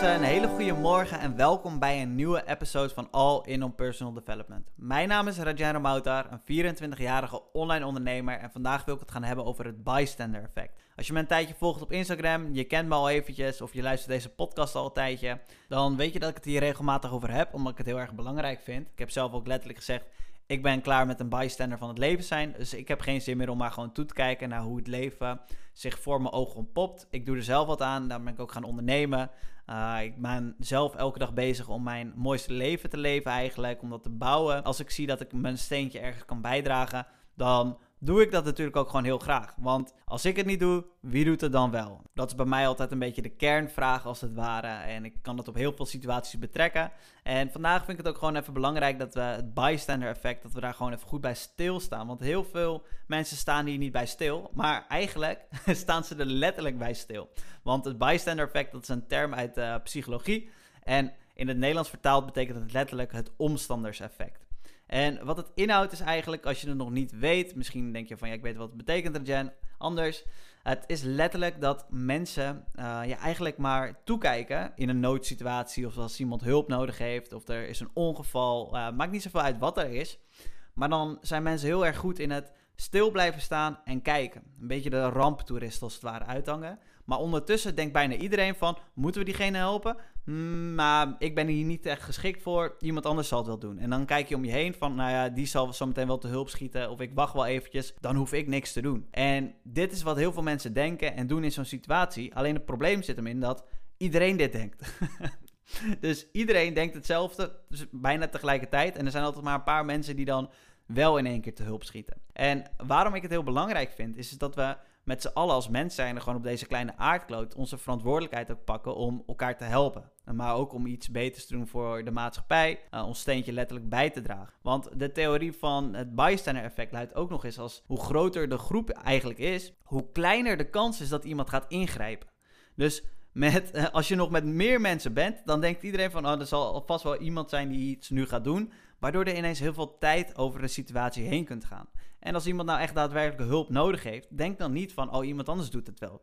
Een hele goede morgen en welkom bij een nieuwe episode van All In On Personal Development. Mijn naam is Rajan Romautar, een 24-jarige online ondernemer en vandaag wil ik het gaan hebben over het bystander effect. Als je me een tijdje volgt op Instagram, je kent me al eventjes of je luistert deze podcast al een tijdje, dan weet je dat ik het hier regelmatig over heb, omdat ik het heel erg belangrijk vind. Ik heb zelf ook letterlijk gezegd, ik ben klaar met een bystander van het leven zijn. Dus ik heb geen zin meer om maar gewoon toe te kijken naar hoe het leven zich voor mijn ogen ontpopt. Ik doe er zelf wat aan, daar ben ik ook gaan ondernemen. Uh, ik ben zelf elke dag bezig om mijn mooiste leven te leven eigenlijk, om dat te bouwen. Als ik zie dat ik mijn steentje ergens kan bijdragen, dan doe ik dat natuurlijk ook gewoon heel graag. Want als ik het niet doe, wie doet het dan wel? Dat is bij mij altijd een beetje de kernvraag als het ware. En ik kan dat op heel veel situaties betrekken. En vandaag vind ik het ook gewoon even belangrijk dat we het bystander effect, dat we daar gewoon even goed bij stilstaan. Want heel veel mensen staan hier niet bij stil. Maar eigenlijk staan ze er letterlijk bij stil. Want het bystander effect, dat is een term uit uh, psychologie. En in het Nederlands vertaald betekent het letterlijk het omstanderseffect. En wat het inhoudt is eigenlijk, als je het nog niet weet, misschien denk je van ja, ik weet wat het betekent, Jen. Anders, het is letterlijk dat mensen uh, je eigenlijk maar toekijken in een noodsituatie of als iemand hulp nodig heeft of er is een ongeval. Uh, maakt niet zoveel uit wat er is. Maar dan zijn mensen heel erg goed in het stil blijven staan en kijken. Een beetje de ramptoerist als het ware uithangen. Maar ondertussen denkt bijna iedereen van, moeten we diegene helpen? Hmm, maar ik ben hier niet echt geschikt voor. Iemand anders zal het wel doen. En dan kijk je om je heen van, nou ja, die zal zo meteen wel te hulp schieten. Of ik wacht wel eventjes. Dan hoef ik niks te doen. En dit is wat heel veel mensen denken en doen in zo'n situatie. Alleen het probleem zit hem in dat iedereen dit denkt. dus iedereen denkt hetzelfde, dus bijna tegelijkertijd. En er zijn altijd maar een paar mensen die dan wel in één keer te hulp schieten. En waarom ik het heel belangrijk vind, is dat we met z'n allen als mens zijn er gewoon op deze kleine aardkloot onze verantwoordelijkheid ook pakken om elkaar te helpen. Maar ook om iets beters te doen voor de maatschappij, uh, ons steentje letterlijk bij te dragen. Want de theorie van het bystander effect luidt ook nog eens als hoe groter de groep eigenlijk is, hoe kleiner de kans is dat iemand gaat ingrijpen. Dus met, eh, als je nog met meer mensen bent, dan denkt iedereen van, oh, er zal vast wel iemand zijn die iets nu gaat doen. Waardoor er ineens heel veel tijd over de situatie heen kunt gaan. En als iemand nou echt daadwerkelijk hulp nodig heeft, denk dan niet van, oh, iemand anders doet het wel.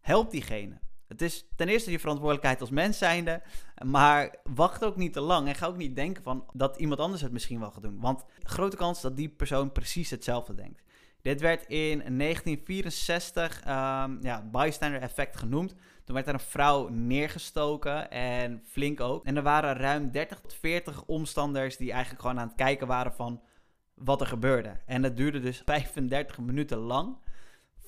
Help diegene. Het is ten eerste je verantwoordelijkheid als mens zijnde, maar wacht ook niet te lang en ga ook niet denken van dat iemand anders het misschien wel gaat doen. Want grote kans dat die persoon precies hetzelfde denkt. Dit werd in 1964 um, ja, bystander effect genoemd. Toen werd er een vrouw neergestoken en flink ook. En er waren ruim 30 tot 40 omstanders die eigenlijk gewoon aan het kijken waren van wat er gebeurde. En dat duurde dus 35 minuten lang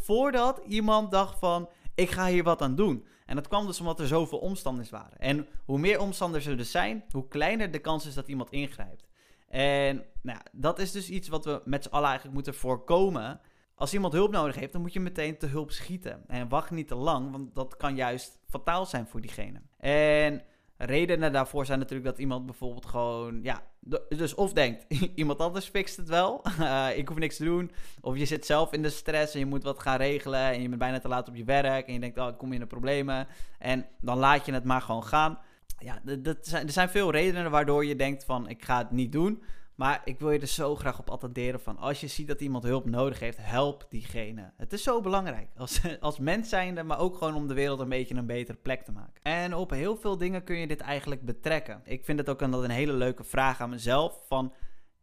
voordat iemand dacht van ik ga hier wat aan doen. En dat kwam dus omdat er zoveel omstanders waren. En hoe meer omstanders er dus zijn, hoe kleiner de kans is dat iemand ingrijpt. En nou, dat is dus iets wat we met z'n allen eigenlijk moeten voorkomen. Als iemand hulp nodig heeft, dan moet je meteen te hulp schieten. En wacht niet te lang, want dat kan juist fataal zijn voor diegene. En redenen daarvoor zijn natuurlijk dat iemand bijvoorbeeld gewoon, ja, dus of denkt, iemand anders fixt het wel, ik hoef niks te doen. Of je zit zelf in de stress en je moet wat gaan regelen en je bent bijna te laat op je werk en je denkt, oh, ik kom in de problemen. En dan laat je het maar gewoon gaan. Ja, dat zijn, er zijn veel redenen waardoor je denkt van, ik ga het niet doen. Maar ik wil je er zo graag op attenderen van als je ziet dat iemand hulp nodig heeft, help diegene. Het is zo belangrijk als, als mens zijnde, maar ook gewoon om de wereld een beetje een betere plek te maken. En op heel veel dingen kun je dit eigenlijk betrekken. Ik vind het ook een, een hele leuke vraag aan mezelf van...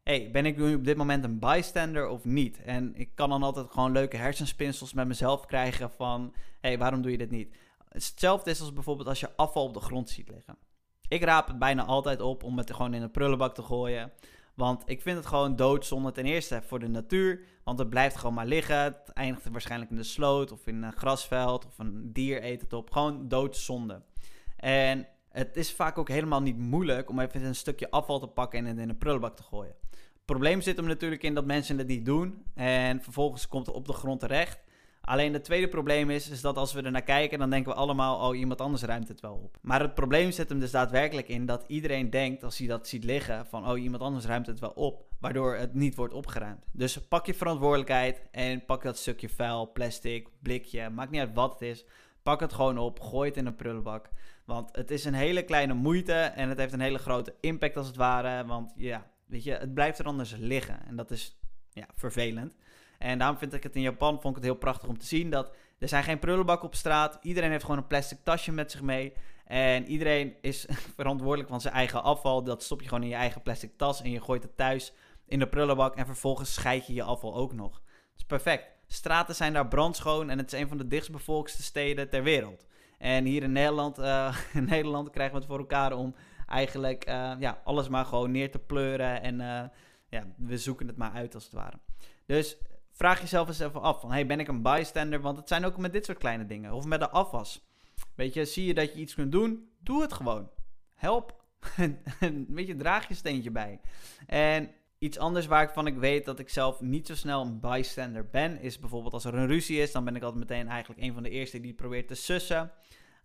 Hey, ben ik nu op dit moment een bystander of niet? En ik kan dan altijd gewoon leuke hersenspinsels met mezelf krijgen van... hey, waarom doe je dit niet? Hetzelfde is als bijvoorbeeld als je afval op de grond ziet liggen. Ik raap het bijna altijd op om het gewoon in een prullenbak te gooien. Want ik vind het gewoon doodzonde ten eerste voor de natuur. Want het blijft gewoon maar liggen. Het eindigt waarschijnlijk in de sloot of in een grasveld of een dier eet het op. Gewoon doodzonde. En het is vaak ook helemaal niet moeilijk om even een stukje afval te pakken en het in een prullenbak te gooien. Het probleem zit hem natuurlijk in dat mensen het niet doen. En vervolgens komt het op de grond terecht. Alleen het tweede probleem is, is dat als we er naar kijken, dan denken we allemaal, oh, iemand anders ruimt het wel op. Maar het probleem zit hem dus daadwerkelijk in dat iedereen denkt, als hij dat ziet liggen, van, oh, iemand anders ruimt het wel op, waardoor het niet wordt opgeruimd. Dus pak je verantwoordelijkheid en pak dat stukje vuil, plastic, blikje, maakt niet uit wat het is. Pak het gewoon op, gooi het in een prullenbak. Want het is een hele kleine moeite en het heeft een hele grote impact als het ware. Want ja, weet je, het blijft er anders liggen. En dat is ja, vervelend. En daarom vind ik het in Japan vond ik het heel prachtig om te zien dat Er zijn geen prullenbakken op straat. Iedereen heeft gewoon een plastic tasje met zich mee. En iedereen is verantwoordelijk van zijn eigen afval. Dat stop je gewoon in je eigen plastic tas en je gooit het thuis in de prullenbak. En vervolgens scheid je je afval ook nog. Dat is perfect. Straten zijn daar brandschoon en het is een van de dichtstbevolkste steden ter wereld. En hier in Nederland, uh, in Nederland krijgen we het voor elkaar om eigenlijk uh, ja, alles maar gewoon neer te pleuren. En uh, ja, we zoeken het maar uit als het ware. Dus vraag jezelf eens even af van, hey, ben ik een bystander? Want het zijn ook met dit soort kleine dingen. Of met de afwas. Weet je, zie je dat je iets kunt doen? Doe het gewoon. Help. Weet je, draag je steentje bij. En iets anders waarvan ik weet dat ik zelf niet zo snel een bystander ben, is bijvoorbeeld als er een ruzie is, dan ben ik altijd meteen eigenlijk een van de eerste die probeert te sussen.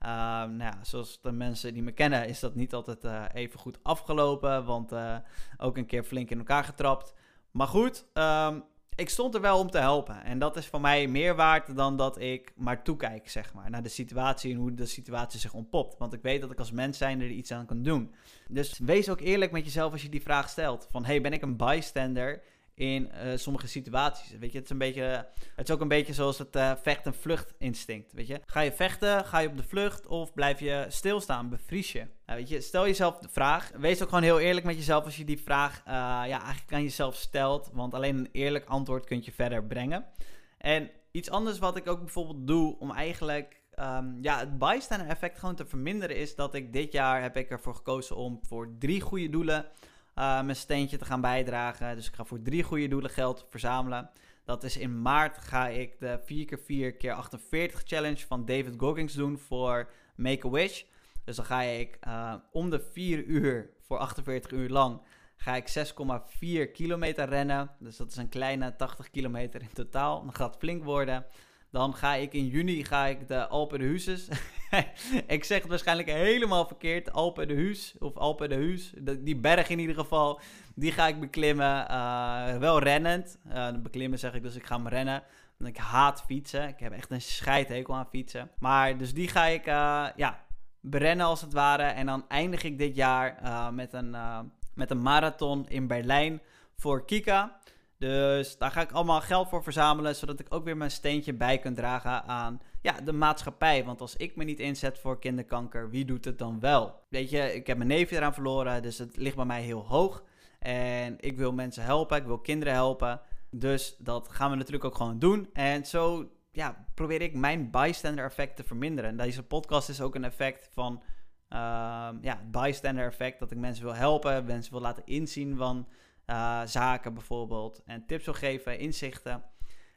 Uh, nou zoals de mensen die me kennen, is dat niet altijd uh, even goed afgelopen. Want uh, ook een keer flink in elkaar getrapt. Maar goed, um, ik stond er wel om te helpen. En dat is voor mij meer waard dan dat ik maar toekijk, zeg maar, naar de situatie en hoe de situatie zich ontpopt. Want ik weet dat ik als mens zijn er iets aan kan doen. Dus wees ook eerlijk met jezelf als je die vraag stelt. Van, hey, ben ik een bystander in uh, sommige situaties. Weet je, het is, een beetje, het is ook een beetje zoals het uh, vecht- en vluchtinstinct. Weet je, ga je vechten, ga je op de vlucht of blijf je stilstaan, bevries je? Je, stel jezelf de vraag. Wees ook gewoon heel eerlijk met jezelf als je die vraag uh, ja, eigenlijk aan jezelf stelt. Want alleen een eerlijk antwoord kunt je verder brengen. En iets anders wat ik ook bijvoorbeeld doe om eigenlijk um, ja, het bystander effect gewoon te verminderen is dat ik dit jaar heb ik ervoor gekozen om voor drie goede doelen uh, mijn steentje te gaan bijdragen. Dus ik ga voor drie goede doelen geld verzamelen. Dat is in maart ga ik de 4x4 keer 48 challenge van David Goggins doen voor Make-A-Wish. Dus dan ga ik uh, om de 4 uur voor 48 uur lang ga ik 6,4 kilometer rennen. Dus dat is een kleine 80 kilometer in totaal. Dan gaat het flink worden. Dan ga ik in juni ga ik de Alpen de Huses. ik zeg het waarschijnlijk helemaal verkeerd. Alpen de Huus of Alpen de Huus. die berg in ieder geval. Die ga ik beklimmen. Uh, wel rennend. Uh, beklimmen zeg ik dus ik ga me rennen. Want ik haat fietsen. Ik heb echt een scheidhekel aan fietsen. Maar dus die ga ik ja, berennen als het ware. En dan eindig ik dit jaar met, een, met een marathon in Berlijn voor Kika. Dus daar ga ik allemaal geld voor verzamelen, zodat ik ook weer mijn steentje bij kan dragen aan ja, de maatschappij. Want als ik me niet inzet voor kinderkanker, wie doet het dan wel? Weet je, ik heb mijn neefje eraan verloren, dus het ligt bij mij heel hoog. En ik wil mensen helpen, ik wil kinderen helpen. Dus dat gaan we natuurlijk ook gewoon doen. En zo ja, probeer ik mijn bystander effect te verminderen. En deze podcast is ook een effect van uh, ja, bystander effect. Dat ik mensen wil helpen, mensen wil laten inzien van uh, zaken bijvoorbeeld. En tips wil geven, inzichten.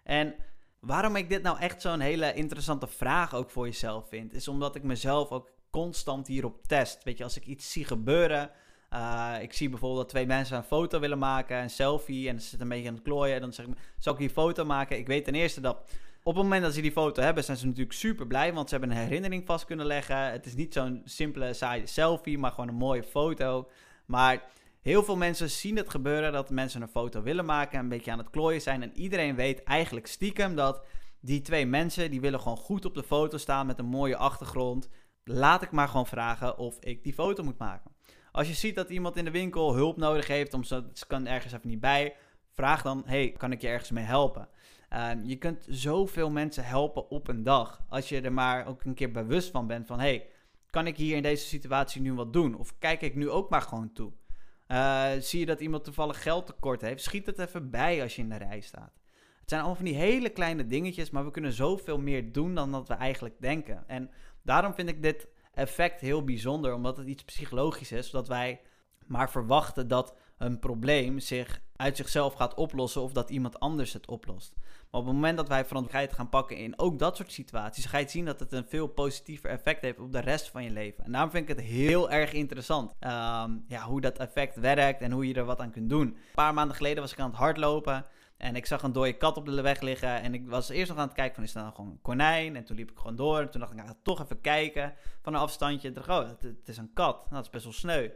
En waarom ik dit nou echt zo'n hele interessante vraag ook voor jezelf vind, is omdat ik mezelf ook constant hierop test. Weet je, als ik iets zie gebeuren. Uh, ik zie bijvoorbeeld dat twee mensen een foto willen maken, een selfie, en ze zitten een beetje aan het klooien. En dan zeg ik, zal ik die foto maken? Ik weet ten eerste dat op het moment dat ze die foto hebben, zijn ze natuurlijk super blij, want ze hebben een herinnering vast kunnen leggen. Het is niet zo'n simpele, saaie selfie, maar gewoon een mooie foto. Maar Heel veel mensen zien het gebeuren dat mensen een foto willen maken, een beetje aan het klooien zijn. En iedereen weet eigenlijk stiekem dat die twee mensen, die willen gewoon goed op de foto staan met een mooie achtergrond. Laat ik maar gewoon vragen of ik die foto moet maken. Als je ziet dat iemand in de winkel hulp nodig heeft, om ze kan ergens even niet bij, vraag dan, hey, kan ik je ergens mee helpen? Uh, je kunt zoveel mensen helpen op een dag. Als je er maar ook een keer bewust van bent van, hey, kan ik hier in deze situatie nu wat doen? Of kijk ik nu ook maar gewoon toe? Uh, zie je dat iemand toevallig geld tekort heeft, schiet het even bij als je in de rij staat. Het zijn allemaal van die hele kleine dingetjes, maar we kunnen zoveel meer doen dan dat we eigenlijk denken. En daarom vind ik dit effect heel bijzonder, omdat het iets psychologisch is, zodat wij maar verwachten dat een probleem zich uit zichzelf gaat oplossen of dat iemand anders het oplost. Maar op het moment dat wij verantwoordelijkheid gaan pakken in ook dat soort situaties, ga je zien dat het een veel positiever effect heeft op de rest van je leven. En daarom vind ik het heel erg interessant um, ja, hoe dat effect werkt en hoe je er wat aan kunt doen. Een paar maanden geleden was ik aan het hardlopen. En ik zag een dode kat op de weg liggen. En ik was eerst nog aan het kijken van, is dat nou gewoon een konijn? En toen liep ik gewoon door. En toen dacht ik, nou, toch even kijken van een afstandje. En dacht oh, het, het is een kat. Nou, dat is best wel sneu.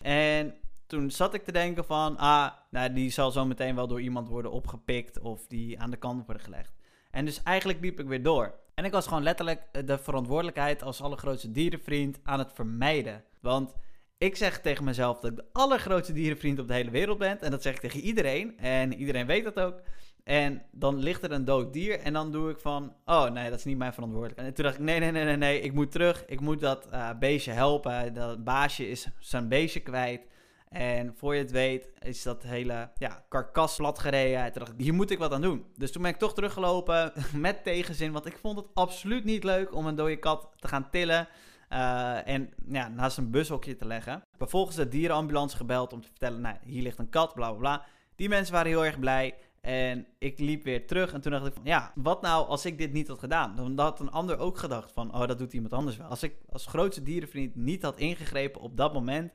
En toen zat ik te denken van, ah, nou, die zal zo meteen wel door iemand worden opgepikt of die aan de kant worden gelegd. En dus eigenlijk liep ik weer door. En ik was gewoon letterlijk de verantwoordelijkheid als allergrootste dierenvriend aan het vermijden. Want ik zeg tegen mezelf dat ik de allergrootste dierenvriend op de hele wereld ben. En dat zeg ik tegen iedereen. En iedereen weet dat ook. En dan ligt er een dood dier en dan doe ik van, oh nee, dat is niet mijn verantwoordelijkheid. En toen dacht ik, nee, nee, nee, nee, nee, ik moet terug. Ik moet dat uh, beestje helpen. Dat baasje is zijn beestje kwijt. En voor je het weet is dat hele ja, karkas plat gereden. Toen dacht hier moet ik wat aan doen. Dus toen ben ik toch teruggelopen met tegenzin. Want ik vond het absoluut niet leuk om een dode kat te gaan tillen. Uh, en ja, naast een bushokje te leggen. Vervolgens de dierenambulance gebeld om te vertellen, nou, hier ligt een kat, bla bla bla. Die mensen waren heel erg blij. En ik liep weer terug en toen dacht ik van, ja, wat nou als ik dit niet had gedaan? Dan had een ander ook gedacht van, oh, dat doet iemand anders wel. Als ik als grootste dierenvriend niet had ingegrepen op dat moment,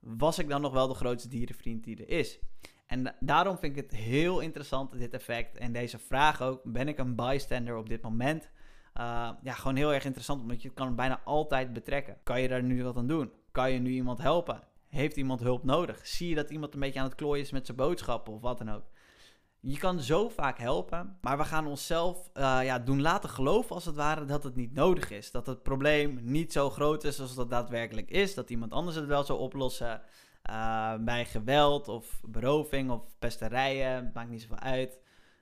was ik dan nog wel de grootste dierenvriend die er is? En daarom vind ik het heel interessant, dit effect. En deze vraag ook, ben ik een bystander op dit moment? Uh, ja, gewoon heel erg interessant, omdat je kan bijna altijd betrekken. Kan je daar nu wat aan doen? Kan je nu iemand helpen? Heeft iemand hulp nodig? Zie je dat iemand een beetje aan het klooien is met zijn boodschappen of wat dan ook? Je kan zo vaak helpen, maar we gaan onszelf uh, ja, doen laten geloven als het ware dat het niet nodig is. Dat het probleem niet zo groot is als dat daadwerkelijk is. Dat iemand anders het wel zou oplossen uh, bij geweld of beroving of pesterijen. Maakt niet zoveel uit.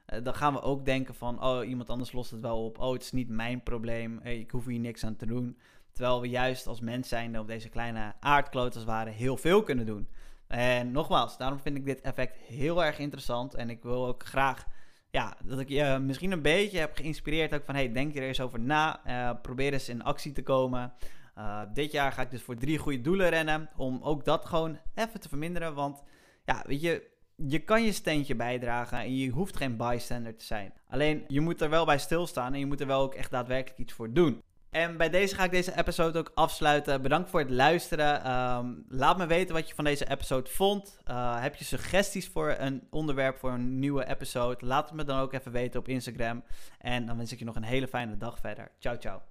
Uh, dan gaan we ook denken van, oh iemand anders lost het wel op. Oh het is niet mijn probleem, ik hoef hier niks aan te doen. Terwijl we juist als mens zijn op deze kleine aardkloot als het ware heel veel kunnen doen. En nogmaals, daarom vind ik dit effect heel erg interessant. En ik wil ook graag ja, dat ik je misschien een beetje heb geïnspireerd. Ook van hey, denk er eens over na. Uh, probeer eens in actie te komen. Uh, dit jaar ga ik dus voor drie goede doelen rennen. Om ook dat gewoon even te verminderen. Want ja, weet je, je kan je steentje bijdragen en je hoeft geen bystander te zijn. Alleen je moet er wel bij stilstaan en je moet er wel ook echt daadwerkelijk iets voor doen. En bij deze ga ik deze episode ook afsluiten. Bedankt voor het luisteren. Um, laat me weten wat je van deze episode vond. Uh, heb je suggesties voor een onderwerp voor een nieuwe episode? Laat het me dan ook even weten op Instagram. En dan wens ik je nog een hele fijne dag verder. Ciao, ciao.